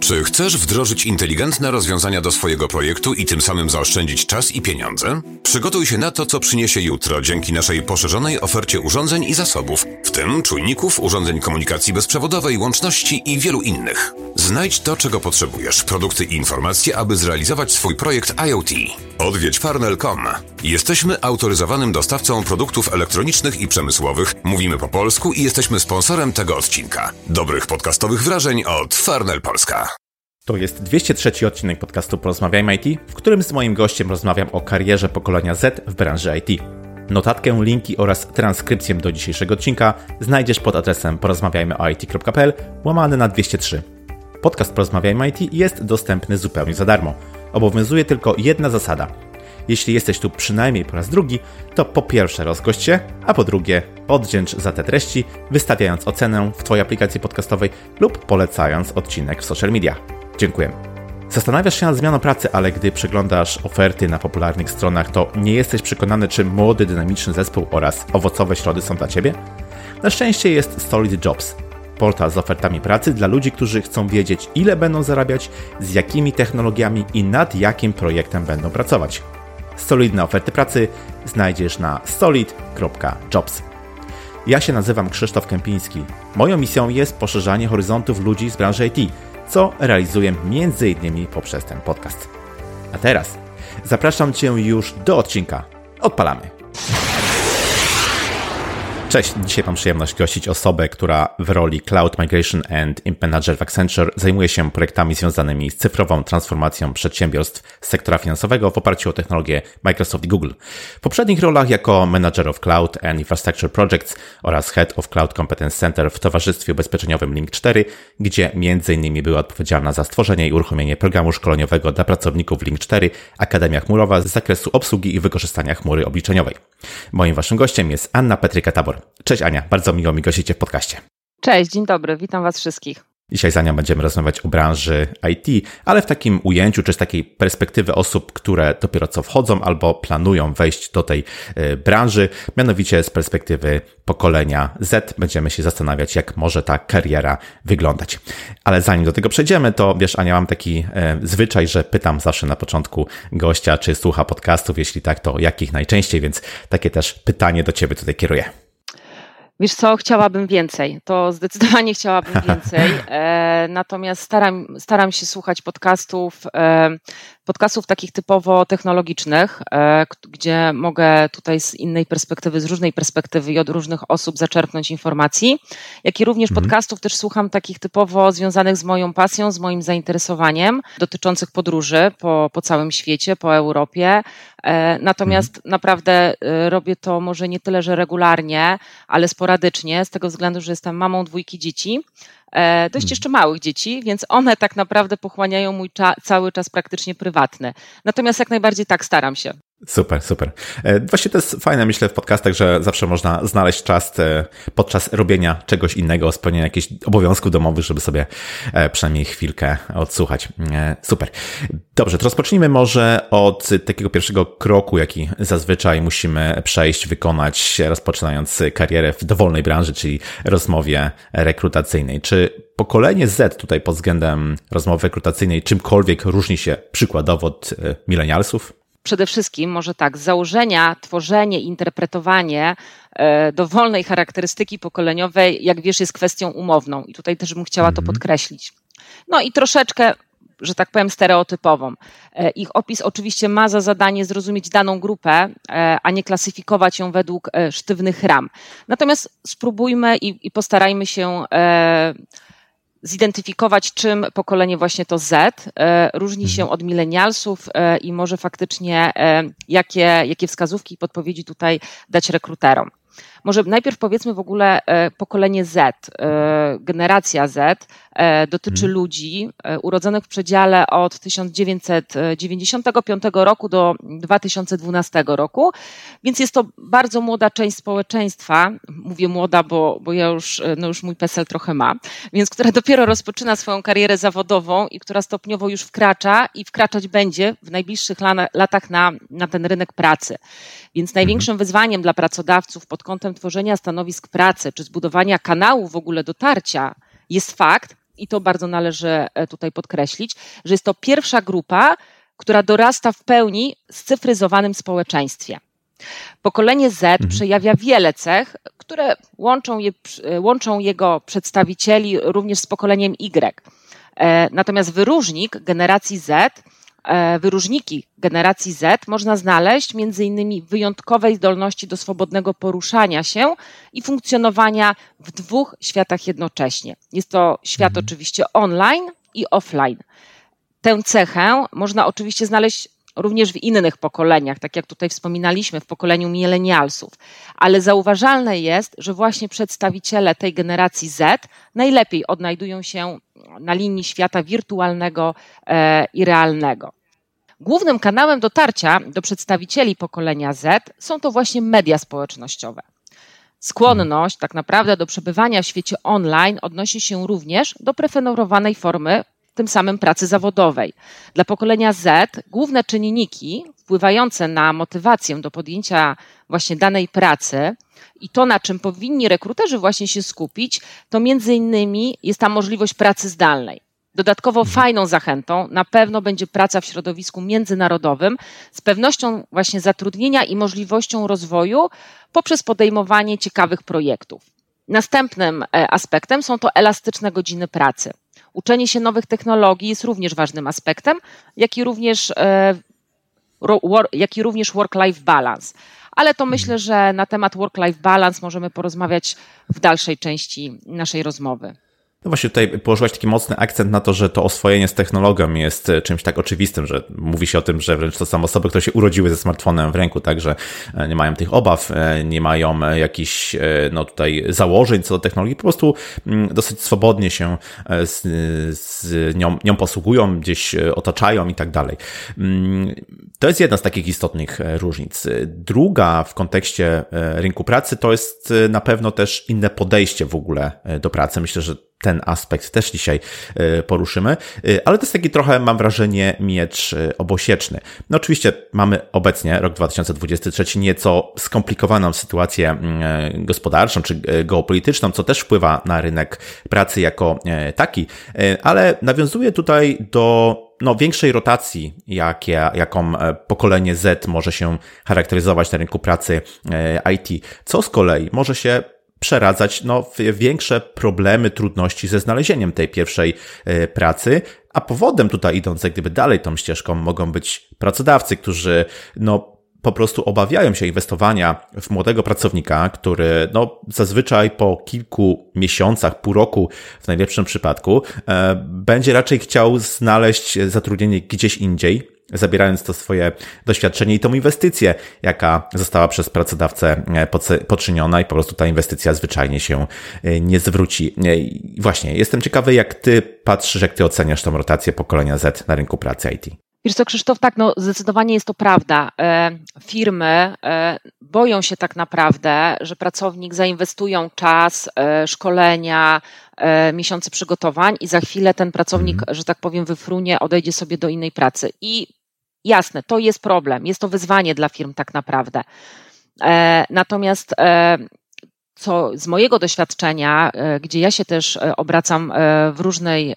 Czy chcesz wdrożyć inteligentne rozwiązania do swojego projektu i tym samym zaoszczędzić czas i pieniądze? Przygotuj się na to, co przyniesie jutro dzięki naszej poszerzonej ofercie urządzeń i zasobów, w tym czujników, urządzeń komunikacji bezprzewodowej, łączności i wielu innych. Znajdź to, czego potrzebujesz, produkty i informacje, aby zrealizować swój projekt IoT. Odwiedź farnel.com. Jesteśmy autoryzowanym dostawcą produktów elektronicznych i przemysłowych, mówimy po polsku i jesteśmy sponsorem tego odcinka. Dobrych podcastowych wrażeń od Farnel Polska. To jest 203 odcinek podcastu Porozmawiajmy IT, w którym z moim gościem rozmawiam o karierze pokolenia Z w branży IT. Notatkę, linki oraz transkrypcję do dzisiejszego odcinka znajdziesz pod adresem porozmawiajmyoit.pl łamany na 203. Podcast Porozmawiajmy IT jest dostępny zupełnie za darmo. Obowiązuje tylko jedna zasada. Jeśli jesteś tu przynajmniej po raz drugi, to po pierwsze rozgość się, a po drugie oddzięcz za te treści, wystawiając ocenę w Twojej aplikacji podcastowej lub polecając odcinek w social media. Dziękuję. Zastanawiasz się nad zmianą pracy, ale gdy przeglądasz oferty na popularnych stronach, to nie jesteś przekonany, czy młody, dynamiczny zespół oraz owocowe środy są dla Ciebie? Na szczęście jest Solid Jobs, portal z ofertami pracy dla ludzi, którzy chcą wiedzieć, ile będą zarabiać, z jakimi technologiami i nad jakim projektem będą pracować. Solidne oferty pracy znajdziesz na solid.jobs. Ja się nazywam Krzysztof Kępiński. Moją misją jest poszerzanie horyzontów ludzi z branży IT, co realizuję m.in. poprzez ten podcast. A teraz zapraszam Cię już do odcinka. Odpalamy! Cześć, dzisiaj mam przyjemność gościć osobę, która w roli Cloud Migration and Imp Manager w Accenture zajmuje się projektami związanymi z cyfrową transformacją przedsiębiorstw sektora finansowego w oparciu o technologię Microsoft i Google. W poprzednich rolach jako Manager of Cloud and Infrastructure Projects oraz Head of Cloud Competence Center w Towarzystwie Ubezpieczeniowym Link4, gdzie m.in. była odpowiedzialna za stworzenie i uruchomienie programu szkoleniowego dla pracowników Link4 Akademia Chmurowa z zakresu obsługi i wykorzystania chmury obliczeniowej. Moim waszym gościem jest Anna Cześć Ania, bardzo miło mi gościcie w podcaście. Cześć, dzień dobry, witam was wszystkich. Dzisiaj z Anią będziemy rozmawiać o branży IT, ale w takim ujęciu, czy z takiej perspektywy osób, które dopiero co wchodzą albo planują wejść do tej y, branży, mianowicie z perspektywy pokolenia Z będziemy się zastanawiać, jak może ta kariera wyglądać. Ale zanim do tego przejdziemy, to wiesz, Ania, mam taki y, zwyczaj, że pytam zawsze na początku gościa, czy słucha podcastów, jeśli tak, to jakich najczęściej, więc takie też pytanie do Ciebie tutaj kieruję. Wiesz co, chciałabym więcej. To zdecydowanie chciałabym więcej. E, natomiast staram, staram się słuchać podcastów, e, podcastów takich typowo technologicznych, e, gdzie mogę tutaj z innej perspektywy, z różnej perspektywy i od różnych osób zaczerpnąć informacji, jak i również mhm. podcastów też słucham takich typowo związanych z moją pasją, z moim zainteresowaniem, dotyczących podróży po, po całym świecie, po Europie. E, natomiast mhm. naprawdę e, robię to może nie tyle, że regularnie, ale sporadycznie, z tego względu, że jestem mamą dwójki dzieci E, dość hmm. jeszcze małych dzieci, więc one tak naprawdę pochłaniają mój cza cały czas praktycznie prywatny. Natomiast jak najbardziej tak staram się. Super, super. E, właśnie to jest fajne, myślę, w podcastach, że zawsze można znaleźć czas e, podczas robienia czegoś innego, spełnienia jakichś obowiązków domowych, żeby sobie przynajmniej chwilkę odsłuchać. Super. Dobrze, to rozpocznijmy może od takiego pierwszego kroku, jaki zazwyczaj musimy przejść, wykonać, rozpoczynając karierę w dowolnej branży, czyli rozmowie rekrutacyjnej. Czy pokolenie Z tutaj pod względem rozmowy rekrutacyjnej czymkolwiek różni się przykładowo od milenialsów? Przede wszystkim, może tak, z założenia tworzenie, interpretowanie e, dowolnej charakterystyki pokoleniowej, jak wiesz, jest kwestią umowną. I tutaj też bym chciała to mhm. podkreślić. No i troszeczkę że tak powiem, stereotypową. E, ich opis oczywiście ma za zadanie zrozumieć daną grupę, e, a nie klasyfikować ją według sztywnych ram. Natomiast spróbujmy i, i postarajmy się zidentyfikować, czym pokolenie właśnie to Z e, różni się mhm. od milenialsów e, i może faktycznie e, jakie, jakie wskazówki i podpowiedzi tutaj dać rekruterom. Może najpierw powiedzmy w ogóle pokolenie Z, generacja Z E, dotyczy hmm. ludzi e, urodzonych w przedziale od 1995 roku do 2012 roku, więc jest to bardzo młoda część społeczeństwa. Mówię młoda, bo, bo ja już, e, no już mój PESEL trochę ma, więc która dopiero rozpoczyna swoją karierę zawodową i która stopniowo już wkracza i wkraczać będzie w najbliższych latach na, na ten rynek pracy. Więc największym hmm. wyzwaniem dla pracodawców pod kątem tworzenia stanowisk pracy czy zbudowania kanału w ogóle dotarcia jest fakt, i to bardzo należy tutaj podkreślić, że jest to pierwsza grupa, która dorasta w pełni w cyfryzowanym społeczeństwie. Pokolenie Z mhm. przejawia wiele cech, które łączą, je, łączą jego przedstawicieli również z pokoleniem Y. E, natomiast wyróżnik generacji Z, e, wyróżniki generacji Z można znaleźć między innymi w wyjątkowej zdolności do swobodnego poruszania się i funkcjonowania w dwóch światach jednocześnie. Jest to świat mhm. oczywiście online i offline. Tę cechę można oczywiście znaleźć również w innych pokoleniach, tak jak tutaj wspominaliśmy, w pokoleniu milenialsów. Ale zauważalne jest, że właśnie przedstawiciele tej generacji Z najlepiej odnajdują się na linii świata wirtualnego e, i realnego. Głównym kanałem dotarcia do przedstawicieli pokolenia Z są to właśnie media społecznościowe. Skłonność tak naprawdę do przebywania w świecie online odnosi się również do preferowanej formy tym samym pracy zawodowej. Dla pokolenia Z główne czynniki wpływające na motywację do podjęcia właśnie danej pracy i to, na czym powinni rekruterzy właśnie się skupić, to między innymi jest ta możliwość pracy zdalnej. Dodatkowo mhm. fajną zachętą na pewno będzie praca w środowisku międzynarodowym z pewnością właśnie zatrudnienia i możliwością rozwoju poprzez podejmowanie ciekawych projektów. Następnym e, aspektem są to elastyczne godziny pracy. Uczenie się nowych technologii jest również ważnym aspektem, jak i również, e, jak i również work-life balance. Ale to myślę, że na temat work-life balance możemy porozmawiać w dalszej części naszej rozmowy. No właśnie tutaj położyłaś taki mocny akcent na to, że to oswojenie z technologią jest e, czymś tak oczywistym, że mówi się o tym, że wręcz to są osoby, które się urodziły ze smartfonem w ręku, tak, że e, nie mają tych obaw, e, nie mają jakichś no tutaj założeń co do technologii, po prostu mm, dosyć swobodnie się z, z nią, nią posługują, gdzieś otaczają i tak dalej. To jest jedna z takich istotnych różnic. Druga w kontekście rynku pracy to jest na pewno też inne podejście w ogóle do pracy. Myślę, że ten aspekt też dzisiaj e, poruszymy, e, ale to jest taki trochę, mam wrażenie, miecz e, obosieczny. No oczywiście mamy obecnie, rok 2023, nieco skomplikowaną sytuację mm, gospodarczą czy geopolityczną, co też wpływa na rynek pracy jako taki, ale nawiązuje tutaj do no, większej rotacji, jakie, jaką pokolenie Z może się charakteryzować na rynku pracy IT, co z kolei może się przeradzać no, większe problemy, trudności ze znalezieniem tej pierwszej e, pracy, a powodem tutaj idąc jak gdyby dalej tą ścieżką mogą być pracodawcy, którzy no, po prostu obawiają się inwestowania w młodego pracownika, który no, zazwyczaj po kilku miesiącach, pół roku w najlepszym przypadku, e, będzie raczej chciał znaleźć zatrudnienie gdzieś indziej, zabierając to swoje doświadczenie i tą inwestycję, jaka została przez pracodawcę e, poczyniona i po prostu ta inwestycja zwyczajnie się e, nie zwróci. E, właśnie, jestem ciekawy, jak ty patrzysz, jak ty oceniasz tą rotację pokolenia Z na rynku pracy IT. Wiesz co, Krzysztof, tak, no zdecydowanie jest to prawda. Firmy boją się tak naprawdę, że pracownik zainwestują czas, szkolenia, miesiące przygotowań i za chwilę ten pracownik, mm. że tak powiem, wyfrunie, odejdzie sobie do innej pracy. I Jasne, to jest problem, jest to wyzwanie dla firm tak naprawdę. E, natomiast e, co z mojego doświadczenia, e, gdzie ja się też obracam w, różnej,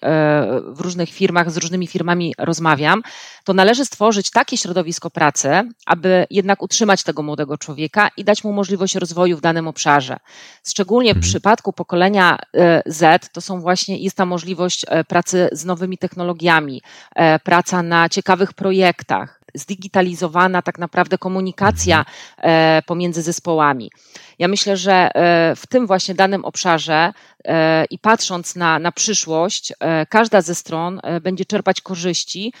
w różnych firmach, z różnymi firmami rozmawiam, to należy stworzyć takie środowisko pracy, aby jednak utrzymać tego młodego człowieka i dać mu możliwość rozwoju w danym obszarze. Szczególnie w mhm. przypadku pokolenia Z, to są właśnie, jest ta możliwość pracy z nowymi technologiami, praca na ciekawych projektach, zdigitalizowana tak naprawdę komunikacja mhm. e, pomiędzy zespołami. Ja myślę, że e, w tym właśnie danym obszarze e, i patrząc na, na przyszłość, każda ze stron będzie czerpać korzyści.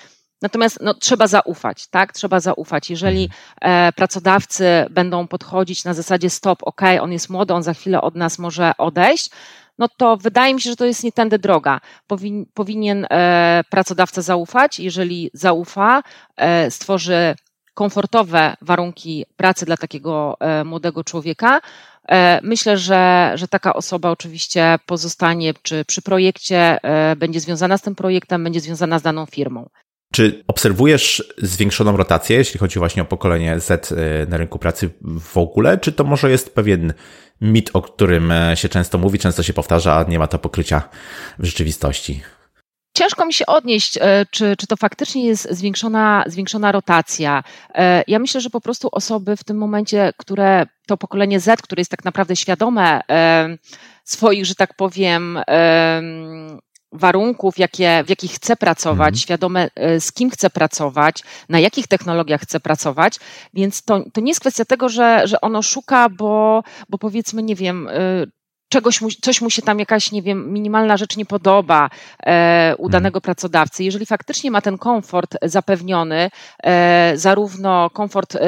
Natomiast no, trzeba zaufać, tak? Trzeba zaufać. Jeżeli mhm. pracodawcy będą podchodzić na zasadzie stop, ok, on jest młody, on za chwilę od nas może odejść, no to wydaje mi się, że to jest nie tędy droga. Powin, powinien e, pracodawca zaufać. Jeżeli zaufa, e, stworzy komfortowe warunki pracy dla takiego e, młodego człowieka, e, Myślę, że, że taka osoba oczywiście pozostanie czy przy projekcie, e, będzie związana z tym projektem, będzie związana z daną firmą. Czy obserwujesz zwiększoną rotację, jeśli chodzi właśnie o pokolenie Z na rynku pracy w ogóle, czy to może jest pewien mit, o którym się często mówi, często się powtarza, a nie ma to pokrycia w rzeczywistości? Ciężko mi się odnieść, e, czy, czy to faktycznie jest zwiększona, zwiększona rotacja. E, ja myślę, że po prostu osoby w tym momencie, które to pokolenie Z, które jest tak naprawdę świadome e, swoich, że tak powiem, warunków, jakie, w jakich chce pracować, mhm. świadome z kim chce pracować, na jakich technologiach chce pracować, więc to, to nie jest kwestia tego, że, że ono szuka, bo, bo powiedzmy, nie wiem, czegoś mu, coś mu się tam jakaś, nie wiem, minimalna rzecz nie podoba e, u mhm. danego pracodawcy, jeżeli faktycznie ma ten komfort zapewniony, e, zarówno komfort, e,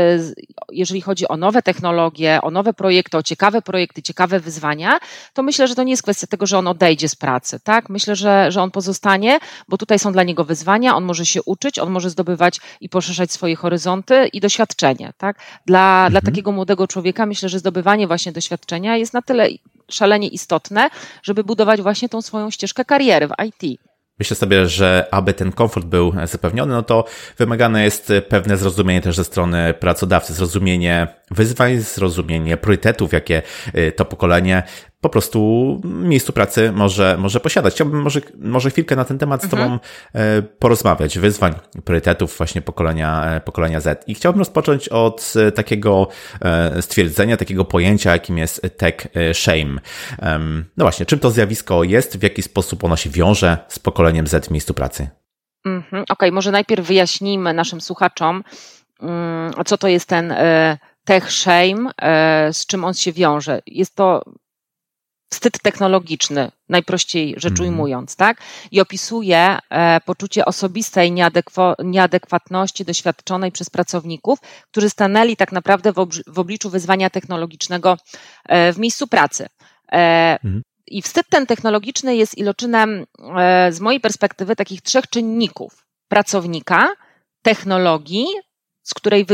jeżeli chodzi o nowe technologie, o nowe projekty, o ciekawe projekty, ciekawe wyzwania, to myślę, że to nie jest kwestia tego, że on odejdzie z pracy, tak? Myślę, że, że on pozostanie, bo tutaj są dla niego wyzwania, on może się uczyć, on może zdobywać i poszerzać swoje horyzonty i doświadczenie, tak? Dla, mhm. dla takiego młodego człowieka myślę, że zdobywanie właśnie doświadczenia jest na tyle szalenie istotne, żeby budować właśnie tą swoją ścieżkę kariery w IT. Myślę sobie, że aby ten komfort był zapewniony, no to wymagane jest pewne zrozumienie też ze strony pracodawcy, zrozumienie wyzwań, zrozumienie priorytetów, jakie y, to pokolenie po prostu miejscu pracy może, może posiadać. Chciałbym może, może chwilkę na ten temat z Tobą mhm. E, porozmawiać, wyzwań, priorytetów właśnie pokolenia, e, pokolenia Z. I chciałbym rozpocząć od e, takiego stwierdzenia, takiego pojęcia, jakim jest tech shame. No właśnie, czym to zjawisko jest, w jaki sposób ono się wiąże z pokoleniem Z w miejscu pracy? Mhm. Okej, okay, może najpierw wyjaśnijmy naszym słuchaczom, mm, co to jest ten tech shame, z czym on się wiąże. Jest to wstyd technologiczny, najprościej rzecz mhm. ujmując, tak? I opisuje e, poczucie osobistej nieadekwatności doświadczonej przez pracowników, którzy stanęli tak naprawdę w, obliczu wyzwania technologicznego e, w miejscu pracy. E, mhm. I wstyd ten technologiczny jest iloczynem z mojej perspektywy takich trzech czynników: pracownika, technologii, z której,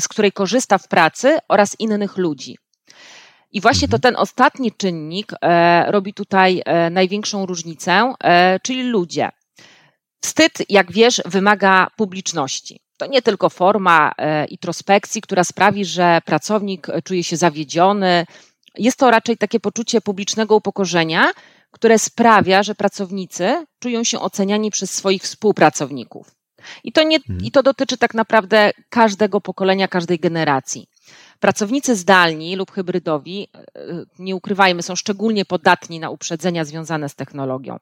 z której korzysta w pracy oraz innych ludzi. I właśnie to mhm. ten ostatni czynnik e, robi tutaj e, największą różnicę, e, czyli ludzie. Wstyd, jak wiesz, wymaga publiczności. To nie tylko forma introspekcji, która sprawi, że pracownik czuje się zawiedziony. Jest to raczej takie poczucie publicznego upokorzenia, które sprawia, że pracownicy czują się oceniani przez swoich współpracowników. I to, nie, mhm. I to dotyczy tak naprawdę każdego pokolenia, każdej generacji. Pracownicy zdalni lub hybrydowi, e, nie ukrywajmy, są szczególnie podatni na uprzedzenia związane z technologią.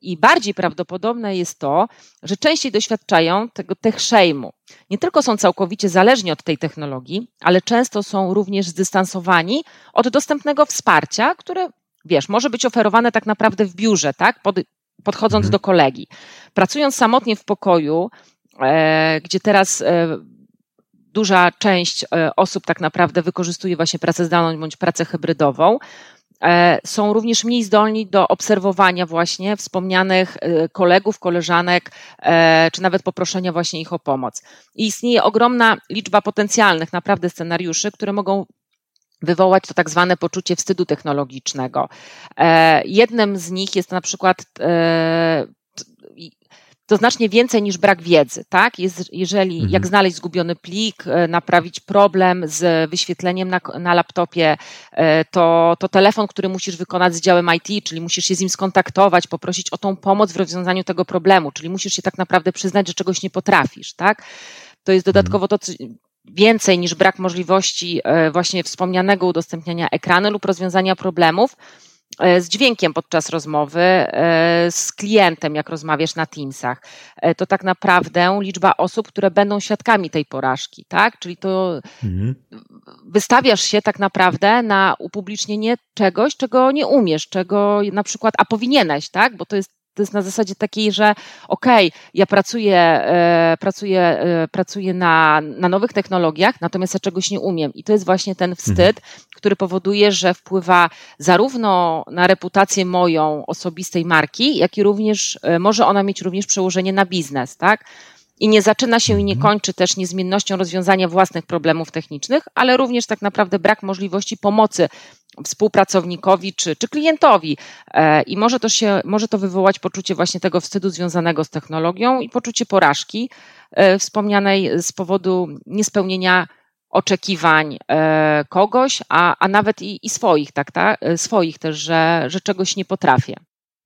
I bardziej prawdopodobne jest to, że częściej doświadczają tego tech shame'u. Nie tylko są całkowicie zależni od tej technologii, ale często są również zdystansowani od dostępnego wsparcia, które, wiesz, może być oferowane tak naprawdę w biurze, tak? Pod, podchodząc mhm. do kolegi. Pracując samotnie w pokoju, e, gdzie teraz e, duża część e, osób tak naprawdę wykorzystuje właśnie pracę zdalną bądź pracę hybrydową, e, są również mniej zdolni do obserwowania właśnie wspomnianych e, kolegów, koleżanek, czy nawet poproszenia właśnie ich o pomoc. I istnieje ogromna liczba potencjalnych naprawdę scenariuszy, które mogą wywołać to tak zwane poczucie wstydu technologicznego. Jednym z nich jest na przykład to znacznie więcej niż brak wiedzy, tak? Jest, jeżeli, mhm. jak znaleźć zgubiony plik, e, naprawić problem z wyświetleniem na, na laptopie, e, to, to telefon, który musisz wykonać z działem IT, czyli musisz się z nim skontaktować, poprosić o tą pomoc w rozwiązaniu tego problemu, czyli musisz się tak naprawdę przyznać, że czegoś nie potrafisz, tak? To jest dodatkowo to, więcej niż brak możliwości e, właśnie wspomnianego udostępniania ekranu lub rozwiązania problemów, z dźwiękiem podczas rozmowy, e, z klientem, jak rozmawiasz na Teamsach. E, to tak naprawdę liczba osób, które będą świadkami tej porażki, tak? Czyli to mhm. wystawiasz się tak naprawdę na upublicznienie czegoś, czego nie umiesz, czego na przykład, a powinieneś, tak? Bo to jest to jest na zasadzie takiej, że okej, okay, ja pracuję, e, pracuję, e, pracuję na, na nowych technologiach, natomiast ja czegoś nie umiem. I to jest właśnie ten wstyd, mhm. który powoduje, że wpływa zarówno na reputację moją osobistej marki, jak i również e, może ona mieć również przełożenie na biznes, tak? I nie zaczyna się i nie mhm. kończy też niezmiennością rozwiązania własnych problemów technicznych, ale również tak naprawdę brak możliwości pomocy współpracownikowi czy, czy klientowi. E, I może to, się, może to wywołać poczucie właśnie tego wstydu związanego z technologią i poczucie porażki e, wspomnianej z powodu niespełnienia oczekiwań e, kogoś, a, a nawet i, i swoich, tak, tak, swoich też, że, że czegoś nie potrafię.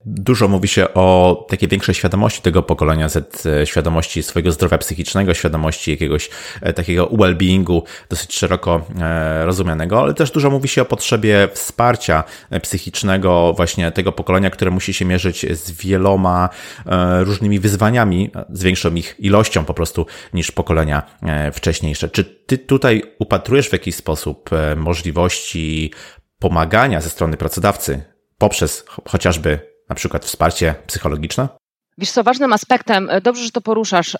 Dużo mówi się o takiej większej świadomości tego pokolenia Z, e, świadomości swojego zdrowia psychicznego, świadomości jakiegoś e, takiego well-beingu dosyć szeroko e, rozumianego, ale też dużo mówi się o potrzebie wsparcia psychicznego właśnie tego pokolenia, które musi się mierzyć z wieloma różnymi wyzwaniami, z większą ich ilością po prostu niż pokolenia wcześniejsze. Czy ty tutaj upatrujesz w jakiś sposób możliwości pomagania ze strony pracodawcy poprzez chociażby na przykład wsparcie psychologiczne? Wiesz co, ważnym aspektem, e, dobrze, że to poruszasz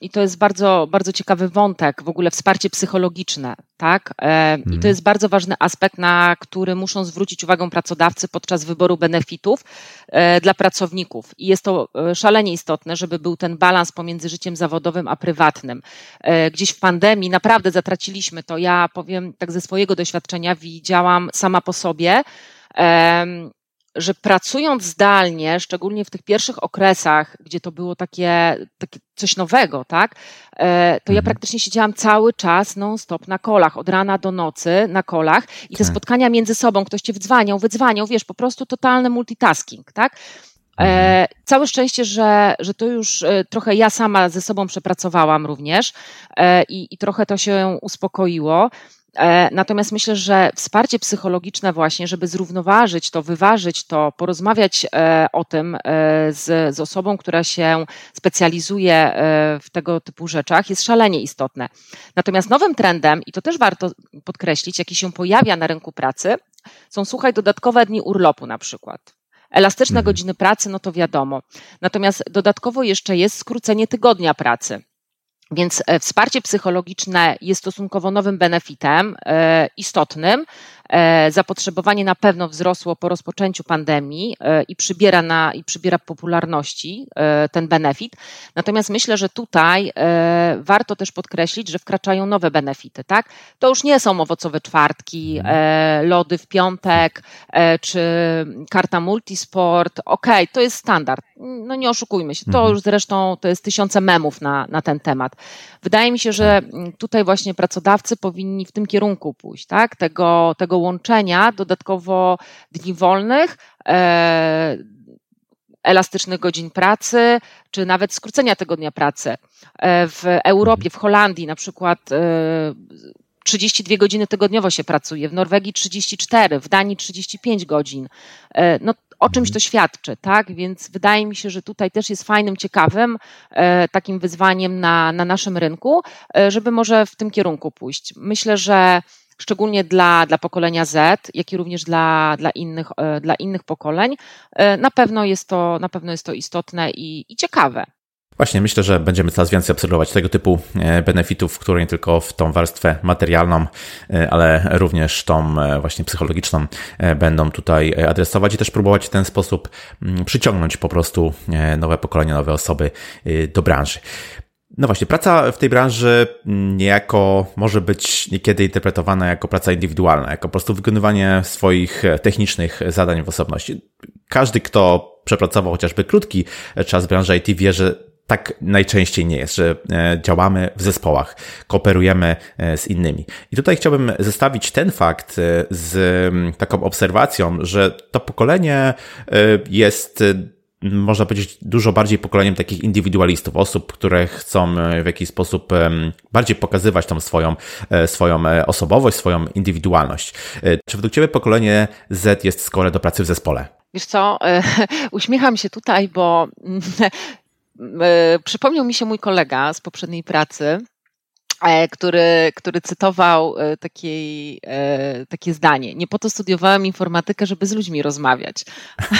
i to jest bardzo, bardzo ciekawy wątek, w ogóle wsparcie psychologiczne, tak? I to mhm. jest bardzo ważny aspekt, na który muszą zwrócić uwagę pracodawcy podczas wyboru benefitów e, dla pracowników. I jest to e, szalenie istotne, żeby był ten balans pomiędzy życiem zawodowym a prywatnym. Gdzieś w pandemii naprawdę zatraciliśmy to. Ja powiem tak ze swojego doświadczenia, widziałam sama po sobie, że pracując zdalnie, szczególnie w tych pierwszych okresach, gdzie to było takie, takie coś nowego, tak, e, to ja mhm. praktycznie siedziałam cały czas non-stop na kolach, od rana do nocy na kolach i te tak. spotkania między sobą, ktoś cię wdzwaniał, wydzwaniał, wiesz, po prostu totalny multitasking, tak. E, mhm. całe szczęście, że, że to już e, trochę ja sama ze sobą przepracowałam również e, i, i trochę to się uspokoiło. E, natomiast myślę, że wsparcie psychologiczne właśnie, żeby zrównoważyć to, wyważyć to, porozmawiać e, o tym e, z, z osobą, która się specjalizuje w tego typu rzeczach, jest szalenie istotne. Natomiast nowym trendem, i to też warto podkreślić, jaki się pojawia na rynku pracy, są słuchaj dodatkowe dni urlopu na przykład. Elastyczne mhm. godziny pracy, no to wiadomo. Natomiast dodatkowo jeszcze jest skrócenie tygodnia pracy. Więc e, wsparcie psychologiczne jest stosunkowo nowym benefitem, e, istotnym, zapotrzebowanie na pewno wzrosło po rozpoczęciu pandemii e, i przybiera, na, i przybiera popularności e, ten benefit. Natomiast myślę, że tutaj warto też podkreślić, że wkraczają nowe benefity. Tak? To już nie są owocowe czwartki, lody w piątek czy karta multisport. Okej, okay, to jest standard. No nie oszukujmy się. To mhm. już zresztą to jest tysiące memów na, na ten temat. Wydaje mi się, że tutaj właśnie pracodawcy powinni w tym kierunku pójść, tak? Tego, tego tego łączenia dodatkowo dni wolnych, e, elastycznych godzin pracy, czy nawet skrócenia tego dnia pracy. E, w Europie, w Holandii na przykład 32 e, godziny tygodniowo się pracuje, w Norwegii 34, w Danii 35 godzin. No, o czymś to świadczy, tak? Więc wydaje mi się, że tutaj też jest fajnym, ciekawym takim wyzwaniem na, na naszym rynku, żeby może w tym kierunku pójść. Myślę, że szczególnie dla, dla pokolenia Z, jak i również dla, dla, innych, e, dla innych pokoleń, e, na pewno jest to, na pewno jest to istotne i, i ciekawe. Właśnie, myślę, że będziemy coraz więcej obserwować tego typu e, benefitów, które nie tylko w tą warstwę materialną, ale również tą właśnie psychologiczną będą tutaj adresować i też próbować w ten sposób przyciągnąć po prostu nowe pokolenia, nowe osoby do branży. No właśnie, praca w tej branży niejako może być niekiedy interpretowana jako praca indywidualna, jako po prostu wykonywanie swoich technicznych zadań w osobności. Każdy, kto przepracował chociażby krótki czas w branży IT wie, że tak najczęściej nie jest, że e, działamy w zespołach, kooperujemy e, z innymi. I tutaj chciałbym zestawić ten fakt e, z taką obserwacją, że to pokolenie jest można powiedzieć, dużo bardziej pokoleniem takich indywidualistów, osób, które chcą e, w jakiś sposób bardziej pokazywać tą swoją, e, swoją e, osobowość, swoją indywidualność. Czy według Ciebie pokolenie Z jest skore do pracy w zespole? Wiesz co, uśmiecham się tutaj, bo przypomniał mi się mój kolega z poprzedniej pracy, który, który cytował e, takiej, e, takie zdanie. Nie po to studiowałem informatykę, żeby z ludźmi rozmawiać.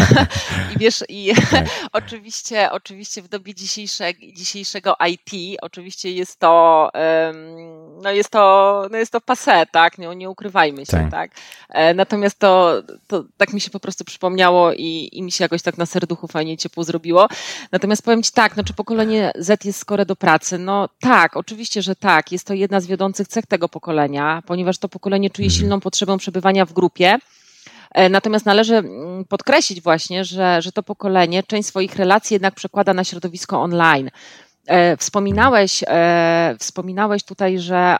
I wiesz, i tak. oczywiście, oczywiście w dobie dzisiejszego, dzisiejszego IT, oczywiście jest to, no jest to, no jest to passe, tak? Nie, nie ukrywajmy się, tak? tak? Natomiast to, to tak mi się po prostu przypomniało i, i mi się jakoś tak na serduchu fajnie ciepło zrobiło. Natomiast powiem Ci tak, no czy pokolenie Z jest skore do pracy? No tak, oczywiście, że tak tak, jest to jedna z wiodących cech tego pokolenia, ponieważ to pokolenie czuje mhm. silną potrzebę przebywania w grupie. E, natomiast należy mm, podkreślić właśnie, że, że to pokolenie część swoich relacji jednak przekłada na środowisko online. E, wspominałeś, e, wspominałeś tutaj, że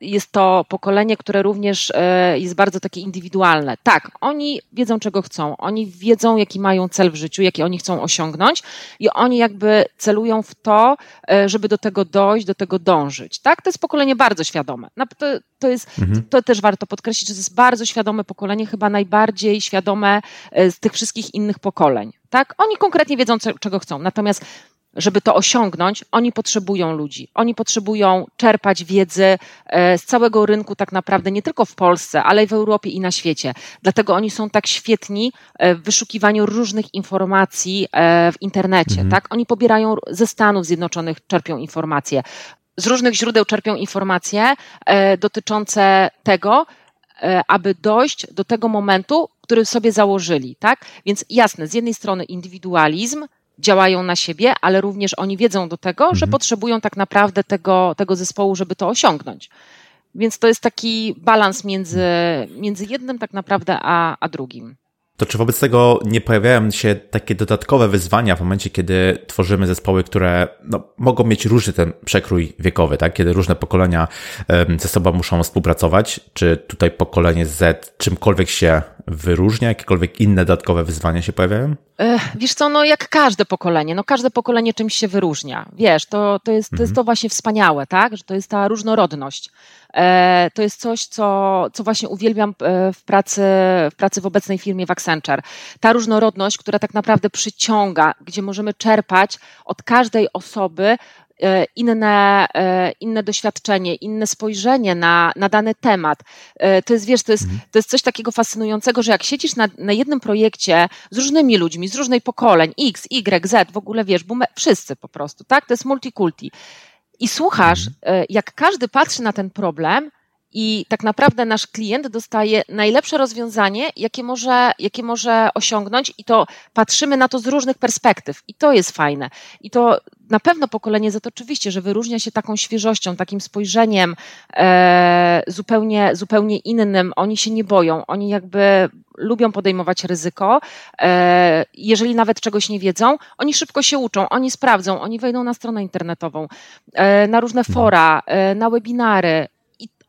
jest to pokolenie, które również e, jest bardzo takie indywidualne. Tak, oni wiedzą, czego chcą, oni wiedzą, jaki mają cel w życiu, jaki oni chcą osiągnąć i oni jakby celują w to, żeby do tego dojść, do tego dążyć. Tak, to jest pokolenie bardzo świadome. To, to, jest, mhm. to też warto podkreślić, że to jest bardzo świadome pokolenie, chyba najbardziej świadome z tych wszystkich innych pokoleń. Tak, oni konkretnie wiedzą, czego chcą. Natomiast żeby to osiągnąć, oni potrzebują ludzi. Oni potrzebują czerpać wiedzy e, z całego rynku, tak naprawdę, nie tylko w Polsce, ale i w Europie i na świecie. Dlatego oni są tak świetni e, w wyszukiwaniu różnych informacji e, w internecie. Mhm. Tak? Oni pobierają ze Stanów Zjednoczonych, czerpią informacje. Z różnych źródeł czerpią informacje dotyczące tego, aby dojść do tego momentu, który sobie założyli, tak? Więc jasne, z jednej strony indywidualizm, działają na siebie, ale również oni wiedzą do tego, mhm. że potrzebują tak naprawdę tego, tego zespołu, żeby to osiągnąć. Więc to jest taki balans między, między jednym tak naprawdę a, a drugim. To czy wobec tego nie pojawiają się takie dodatkowe wyzwania w momencie, kiedy tworzymy zespoły, które no, mogą mieć różny ten przekrój wiekowy, tak? Kiedy różne pokolenia ze sobą muszą współpracować? Czy tutaj pokolenie Z czymkolwiek się wyróżnia? Jakiekolwiek inne dodatkowe wyzwania się pojawiają? Wiesz co, no jak każde pokolenie, no każde pokolenie czymś się wyróżnia. Wiesz, to, to, jest, to jest mhm. to właśnie wspaniałe, tak? Że to jest ta różnorodność. E, to jest coś, co, co właśnie uwielbiam e, w pracy, w pracy w obecnej firmie w Accenture. Ta różnorodność, która tak naprawdę przyciąga, gdzie możemy czerpać od każdej osoby inne, inne doświadczenie, inne spojrzenie na, na dany temat. To jest, wiesz, to jest, mhm. to jest coś takiego fascynującego, że jak siedzisz na, na jednym projekcie z różnymi ludźmi, z różnej pokoleń, X, Y, Z, w ogóle wiesz, wszyscy po prostu, tak? To jest multikulti i słuchasz, mhm. E, jak każdy patrzy na ten problem i tak naprawdę nasz klient dostaje najlepsze rozwiązanie, jakie może, jakie może osiągnąć, i to patrzymy na to z różnych perspektyw. I to jest fajne. I to na pewno pokolenie Z oczywiście, że wyróżnia się taką świeżością, takim spojrzeniem e, zupełnie, zupełnie innym. Oni się nie boją, oni jakby lubią podejmować ryzyko. E, jeżeli nawet czegoś nie wiedzą, oni szybko się uczą, oni sprawdzą, oni wejdą na stronę internetową, e, na różne fora, e, na webinary,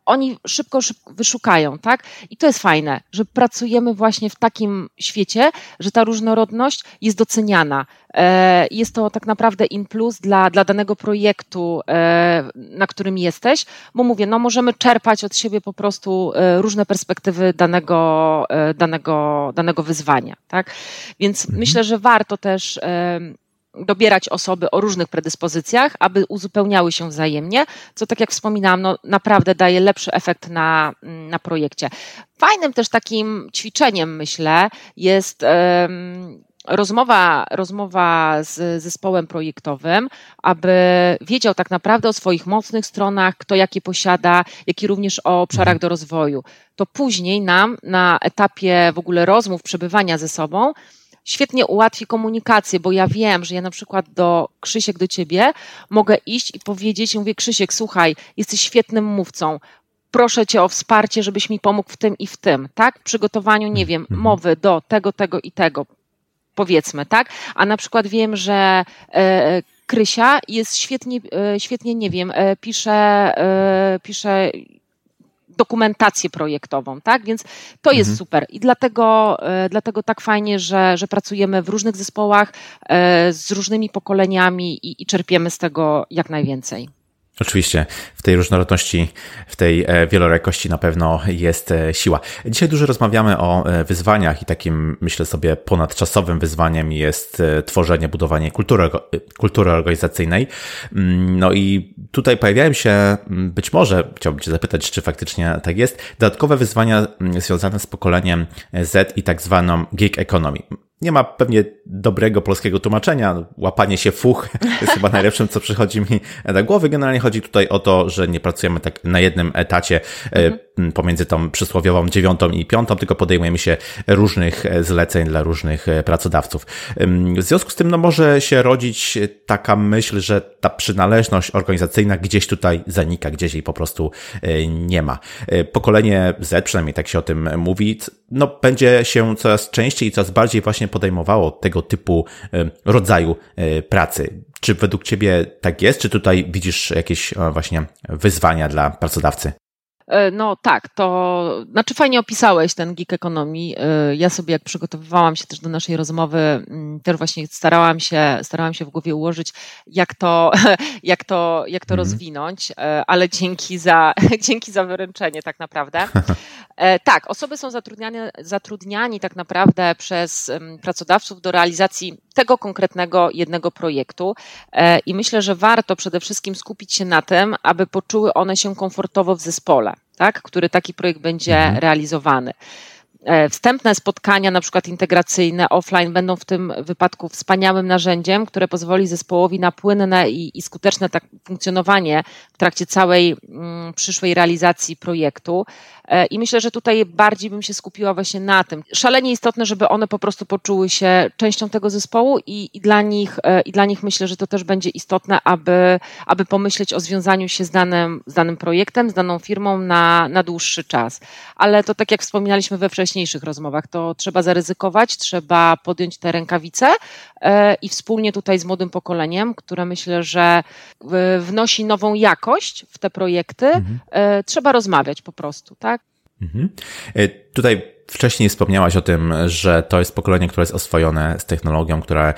oni szybko, szybko wyszukają, tak? I to jest fajne, że pracujemy właśnie w takim świecie, że ta różnorodność jest doceniana. E, jest to tak naprawdę in plus dla, dla danego projektu, e, na którym jesteś, bo mówię, no możemy czerpać od siebie po prostu e, różne perspektywy danego, danego, danego wyzwania, tak? Więc mhm. myślę, że warto też dobierać osoby o różnych predyspozycjach, aby uzupełniały się wzajemnie, co tak jak wspominałam, no, naprawdę daje lepszy efekt na, na projekcie. Fajnym też takim ćwiczeniem, myślę, jest um, rozmowa, rozmowa z zespołem projektowym, aby wiedział tak naprawdę o swoich mocnych stronach, kto jakie posiada, jak i również o obszarach do rozwoju. To później nam na etapie w ogóle rozmów, przebywania ze sobą, świetnie ułatwi komunikację, bo ja wiem, że ja na przykład do Krzysiek, do ciebie mogę iść i powiedzieć, mówię Krzysiek, słuchaj, jesteś świetnym mówcą, proszę cię o wsparcie, żebyś mi pomógł w tym i w tym, tak? W przygotowaniu, nie wiem, mhm. mowy do tego, tego i tego, powiedzmy, tak? A na przykład wiem, że e, Krysia jest świetnie, e, świetnie, nie wiem, e, pisze, e, pisze dokumentację projektową, tak? Więc to jest mhm. super i dlatego, e, dlatego tak fajnie, że, że pracujemy w różnych zespołach e, z różnymi pokoleniami i, i czerpiemy z tego jak najwięcej. Oczywiście w tej różnorodności, w tej e, wielorakości na pewno jest e, siła. Dzisiaj dużo rozmawiamy o e, wyzwaniach i takim, myślę sobie, ponadczasowym wyzwaniem jest tworzenie, budowanie kultury, kultury organizacyjnej. Mm, no i tutaj pojawiają się, mm, być może, chciałbym Cię zapytać, czy faktycznie tak jest, dodatkowe wyzwania mm, związane z pokoleniem Z i tak zwaną gig economy. Nie ma pewnie dobrego polskiego tłumaczenia. Łapanie się fuch jest chyba najlepszym, co przychodzi mi do głowy. Generalnie chodzi tutaj o to, że nie pracujemy tak na jednym etacie mhm. Pomiędzy tą przysłowiową dziewiątą i piątą, tylko podejmujemy się różnych e, zleceń dla różnych e, pracodawców. W związku z tym no, może się rodzić taka myśl, że ta przynależność organizacyjna gdzieś tutaj zanika, gdzieś jej po prostu nie ma. Pokolenie Z, przynajmniej tak się o tym mówi, no, będzie się coraz częściej i coraz bardziej właśnie podejmowało tego typu e, rodzaju e, pracy. Czy według Ciebie tak jest? Czy tutaj widzisz jakieś e, właśnie wyzwania dla pracodawcy? E, no tak, to znaczy fajnie opisałeś ten geek ekonomii. E, ja sobie jak przygotowywałam się też do naszej rozmowy, mm, też właśnie starałam się, starałam się w głowie ułożyć, jak to, jak to, jak to mm. rozwinąć, e, ale dzięki za, dzięki za wyręczenie tak naprawdę. Tak, osoby są zatrudniane, zatrudniani tak naprawdę przez pracodawców do realizacji tego konkretnego jednego projektu i myślę, że warto przede wszystkim skupić się na tym, aby poczuły one się komfortowo w zespole tak, który taki projekt będzie mhm. realizowany. E, wstępne spotkania, na przykład integracyjne, offline, będą w tym wypadku wspaniałym narzędziem, które pozwoli zespołowi na płynne i, i skuteczne tak funkcjonowanie w trakcie całej mm, przyszłej realizacji projektu. E, I myślę, że tutaj bardziej bym się skupiła właśnie na tym. Szalenie istotne, żeby one po prostu poczuły się częścią tego zespołu i, i, dla, nich, e, i dla nich myślę, że to też będzie istotne, aby, aby pomyśleć o związaniu się z danym, z danym projektem, z daną firmą na, na dłuższy czas. Ale to tak jak wspominaliśmy we wcześniejszych rozmowach, to trzeba zaryzykować, trzeba podjąć te rękawice e, i wspólnie tutaj z młodym pokoleniem, które myślę, że wnosi nową jakość w te projekty, mhm. trzeba rozmawiać po prostu, tak? Mhm. E, tutaj wcześniej wspomniałaś o tym, że to jest pokolenie, które jest oswojone z technologią, które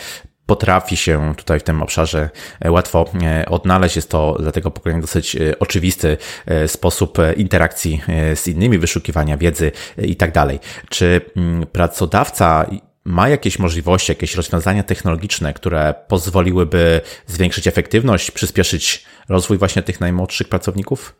potrafi się tutaj w tym obszarze e, łatwo e, odnaleźć. Jest to dla tego pokolenia dosyć oczywisty sposób interakcji z innymi, wyszukiwania wiedzy i tak dalej. Czy mm, pracodawca ma jakieś możliwości, jakieś rozwiązania technologiczne, które pozwoliłyby zwiększyć efektywność, przyspieszyć rozwój właśnie tych najmłodszych pracowników?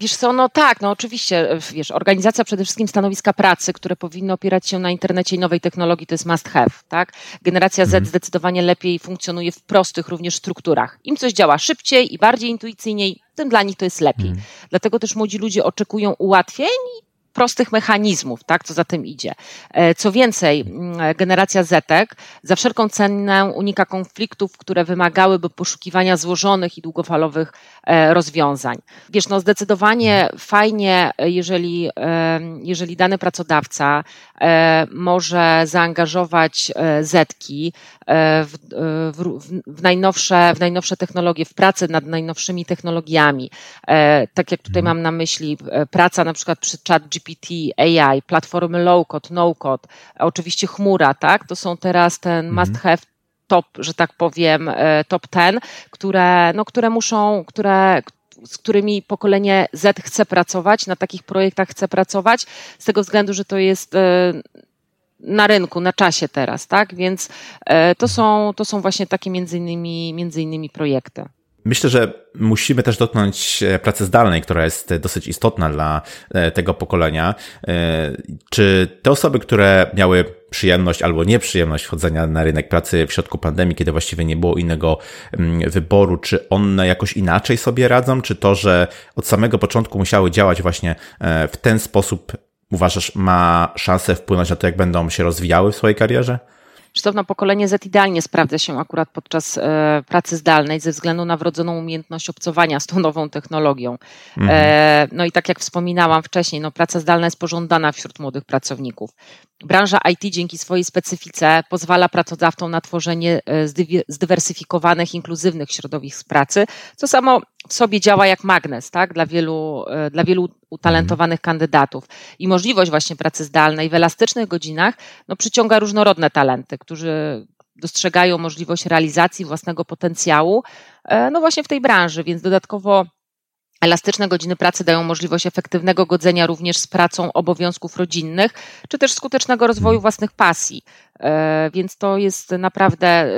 Wiesz co, no tak, no oczywiście, wiesz, organizacja przede wszystkim stanowiska pracy, które powinny opierać się na internecie i nowej technologii, to jest must have, tak? Generacja Z mhm. zdecydowanie lepiej funkcjonuje w prostych również strukturach. Im coś działa szybciej i bardziej intuicyjniej, tym dla nich to jest lepiej. Mhm. Dlatego też młodzi ludzie oczekują ułatwień prostych mechanizmów, tak, co za tym idzie. E, co więcej, generacja Zetek za wszelką cenę unika konfliktów, które wymagałyby poszukiwania złożonych i długofalowych e, rozwiązań. Wiesz, no zdecydowanie fajnie, jeżeli, jeżeli dany pracodawca e, może zaangażować Zetki w, w, w, najnowsze, w najnowsze technologie, w pracę nad najnowszymi technologiami. Tak jak tutaj mhm. mam na myśli praca na przykład przy chat GPT, AI, platformy low-code, no-code, oczywiście chmura, tak? To są teraz ten mhm. must have top, że tak powiem, e, top ten, które, no, które muszą, które, z którymi pokolenie Z chce pracować, na takich projektach chce pracować, z tego względu, że to jest e, na rynku, na czasie teraz, tak? Więc e, to są, to są właśnie takie między innymi, między innymi projekty. Myślę, że musimy też dotknąć e, pracy zdalnej, która jest dosyć istotna dla e, tego pokolenia. E, czy te osoby, które miały przyjemność albo nieprzyjemność wchodzenia na rynek pracy w środku pandemii, kiedy właściwie nie było innego mm, wyboru, czy one jakoś inaczej sobie radzą, czy to, że od samego początku musiały działać właśnie w ten sposób, uważasz, ma szansę wpłynąć na to, jak będą się rozwijały w swojej karierze? Sztywno pokolenie Z idealnie sprawdza się akurat podczas e, pracy zdalnej ze względu na wrodzoną umiejętność obcowania z tą nową technologią. Mhm. E, no i tak jak wspominałam wcześniej, no praca zdalna jest pożądana wśród młodych pracowników. Branża IT dzięki swojej specyfice pozwala pracodawcom na tworzenie e, zdywersyfikowanych, inkluzywnych środowisk pracy, co samo w sobie działa jak magnes tak, dla, wielu, e, dla wielu utalentowanych mhm. kandydatów. I możliwość właśnie pracy zdalnej w elastycznych godzinach no, przyciąga różnorodne talenty, którzy dostrzegają możliwość realizacji własnego potencjału, e, no właśnie w tej branży, więc dodatkowo Elastyczne godziny pracy dają możliwość efektywnego godzenia również z pracą obowiązków rodzinnych, czy też skutecznego rozwoju mhm. własnych pasji. E, więc to jest naprawdę e,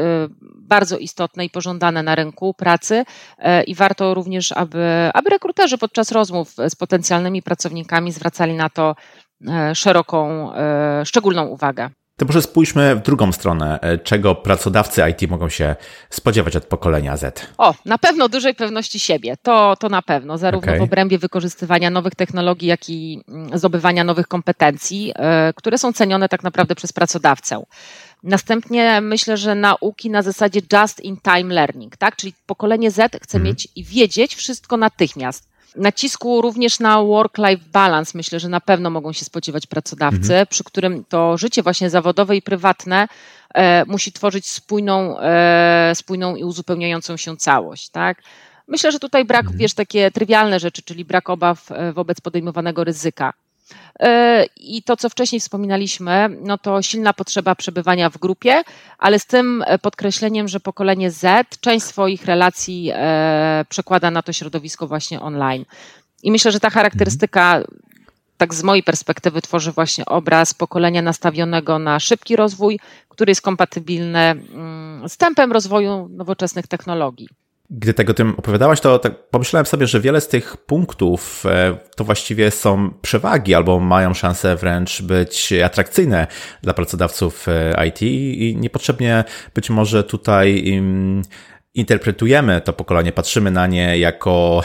bardzo istotne i pożądane na rynku pracy e, i warto również, aby, aby rekruterzy podczas rozmów z potencjalnymi pracownikami zwracali na to szeroką, szczególną uwagę. To może spójrzmy w drugą stronę. E, czego pracodawcy IT mogą się spodziewać od pokolenia Z? O, na pewno dużej pewności siebie. To, to na pewno, zarówno okay. w obrębie wykorzystywania nowych technologii, jak i mm, zdobywania nowych kompetencji, e, które są cenione tak naprawdę przez pracodawcę. Następnie myślę, że nauki na zasadzie just in time learning, tak? Czyli pokolenie Z chce mm. mieć i wiedzieć wszystko natychmiast. Nacisku również na work-life balance myślę, że na pewno mogą się spodziewać pracodawcy, mhm. przy którym to życie właśnie zawodowe i prywatne e, musi tworzyć spójną, e, spójną i uzupełniającą się całość, tak? Myślę, że tutaj brak, mhm. wiesz, takie trywialne rzeczy, czyli brak obaw e, wobec podejmowanego ryzyka. E, I to, co wcześniej wspominaliśmy, no to silna potrzeba przebywania w grupie, ale z tym e, podkreśleniem, że pokolenie Z część swoich relacji e, przekłada na to środowisko właśnie online. I myślę, że ta charakterystyka tak z mojej perspektywy tworzy właśnie obraz pokolenia nastawionego na szybki rozwój, który jest kompatybilny mm, z tempem rozwoju nowoczesnych technologii. Gdy tego tym opowiadałaś, to tak pomyślałem sobie, że wiele z tych punktów e, to właściwie są przewagi albo mają szansę wręcz być atrakcyjne dla pracodawców e, IT i niepotrzebnie być może tutaj interpretujemy to pokolenie, patrzymy na nie jako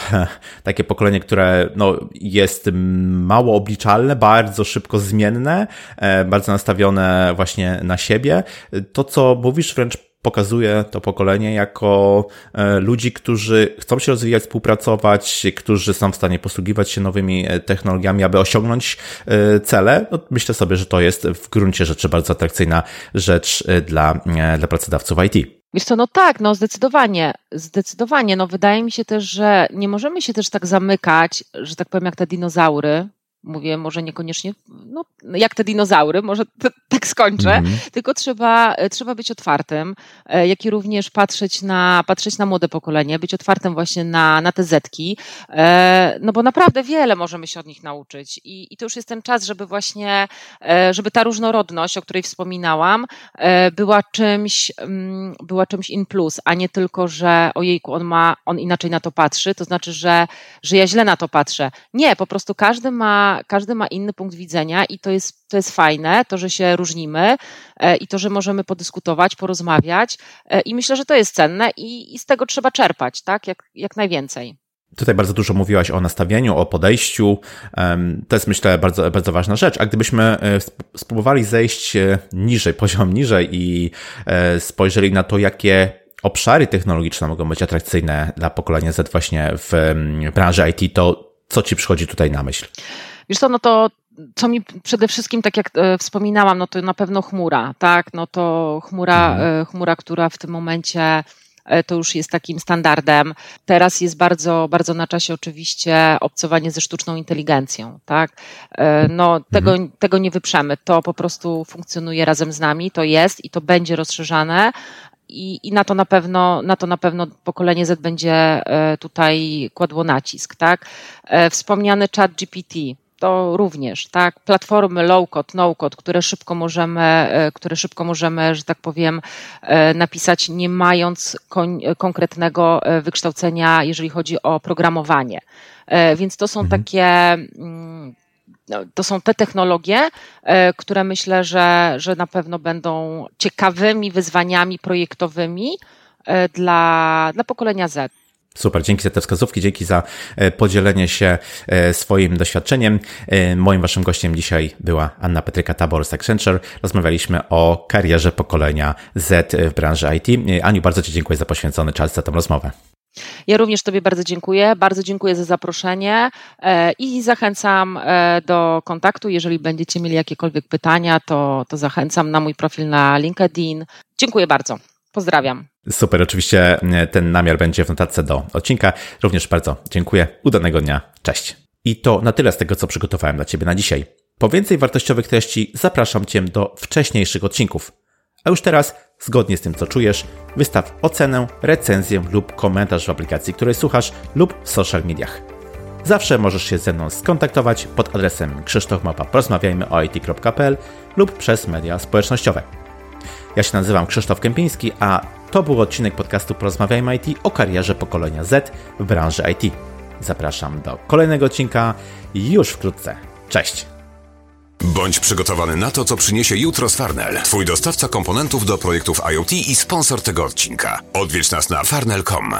takie pokolenie, które no, jest mało obliczalne, bardzo szybko zmienne, e, bardzo nastawione właśnie na siebie. To, co mówisz, wręcz pokazuje to pokolenie jako e, ludzi, którzy chcą się rozwijać, współpracować, którzy są w stanie posługiwać się nowymi e, technologiami, aby osiągnąć e, cele. No, myślę sobie, że to jest w gruncie rzeczy bardzo atrakcyjna rzecz dla, dla pracodawców IT. Wiesz co, no tak, no zdecydowanie, zdecydowanie. No wydaje mi się też, że nie możemy się też tak zamykać, że tak powiem jak te dinozaury, mówię może niekoniecznie, no, jak te dinozaury, może tak skończę, -hmm. tylko trzeba, trzeba być otwartym, e, jak i również patrzeć na, patrzeć na młode pokolenie, być otwartym właśnie na, na te zetki, e, no bo naprawdę wiele możemy się od nich nauczyć i, i to już jest ten czas, żeby właśnie, e, żeby ta różnorodność, o której wspominałam, była czymś, mm, była czymś in plus, a nie tylko, że ojejku, on ma, on inaczej na to patrzy, to znaczy, że, że ja źle na to patrzę. Nie, po prostu każdy ma każdy ma inny punkt widzenia i to jest, to jest fajne, to, że się różnimy e, i to, że możemy podyskutować, porozmawiać e, i myślę, że to jest cenne i, i z tego trzeba czerpać, tak, jak, jak najwięcej. Tutaj bardzo dużo mówiłaś o nastawieniu, o podejściu. To jest myślę bardzo, bardzo ważna rzecz. A gdybyśmy e, spróbowali zejść niżej, poziom niżej i spojrzeli na to, jakie obszary technologiczne mogą być atrakcyjne dla pokolenia Z właśnie w branży IT, to co ci przychodzi tutaj na myśl? Wiesz co, no to co mi przede wszystkim, tak jak e, wspominałam, no to na pewno chmura, tak? No to chmura, mhm. E, chmura, która w tym momencie e, to już jest takim standardem. Teraz jest bardzo, bardzo na czasie oczywiście obcowanie ze sztuczną inteligencją, tak? No, tego, mhm. tego nie wyprzemy. To po prostu funkcjonuje razem z nami, to jest i to będzie rozszerzane. I, I, na to na pewno, na to na pewno pokolenie Z będzie tutaj kładło nacisk, tak? Wspomniany chat GPT, to również, tak, platformy low-code, no-code, które szybko możemy, e, które szybko możemy, że tak powiem, e, napisać, nie mając kon konkretnego e, wykształcenia, jeżeli chodzi o programowanie. Więc to są mhm. takie, mm, no, to są te technologie, które myślę, że, że na pewno będą ciekawymi wyzwaniami projektowymi dla, dla pokolenia Z. Super, dzięki za te wskazówki, dzięki za e, podzielenie się e, swoim doświadczeniem. E, moim waszym gościem dzisiaj była Anna Petryka Tabor z Accenture. Rozmawialiśmy o karierze pokolenia Z w branży IT. Aniu, bardzo Ci dziękuję za poświęcony czas, za tę rozmowę. Ja również Tobie bardzo dziękuję. Bardzo dziękuję za zaproszenie i zachęcam do kontaktu. Jeżeli będziecie mieli jakiekolwiek pytania, to, to zachęcam na mój profil na LinkedIn. Dziękuję bardzo. Pozdrawiam. Super, oczywiście e, ten namiar będzie w notatce do odcinka. Również bardzo dziękuję. Udanego dnia. Cześć. I to na tyle z tego, co przygotowałem dla Ciebie na dzisiaj. Po więcej wartościowych treści zapraszam Cię do wcześniejszych odcinków. A już teraz, zgodnie z tym, co czujesz, wystaw ocenę, recenzję lub komentarz w aplikacji, której słuchasz lub w social mediach. Zawsze możesz się ze mną skontaktować pod adresem krzysztofmapa.porozmawiajmyoit.pl lub przez media społecznościowe. Ja się nazywam Krzysztof Kępiński, a to był odcinek podcastu Porozmawiajmy IT o karierze pokolenia Z w branży IT. Zapraszam do kolejnego odcinka już wkrótce. Cześć! Bądź przygotowany na to, co przyniesie jutro z Farnell. Twój dostawca komponentów do projektów IoT i sponsor tego odcinka. Odwiedź nas na farnell.com.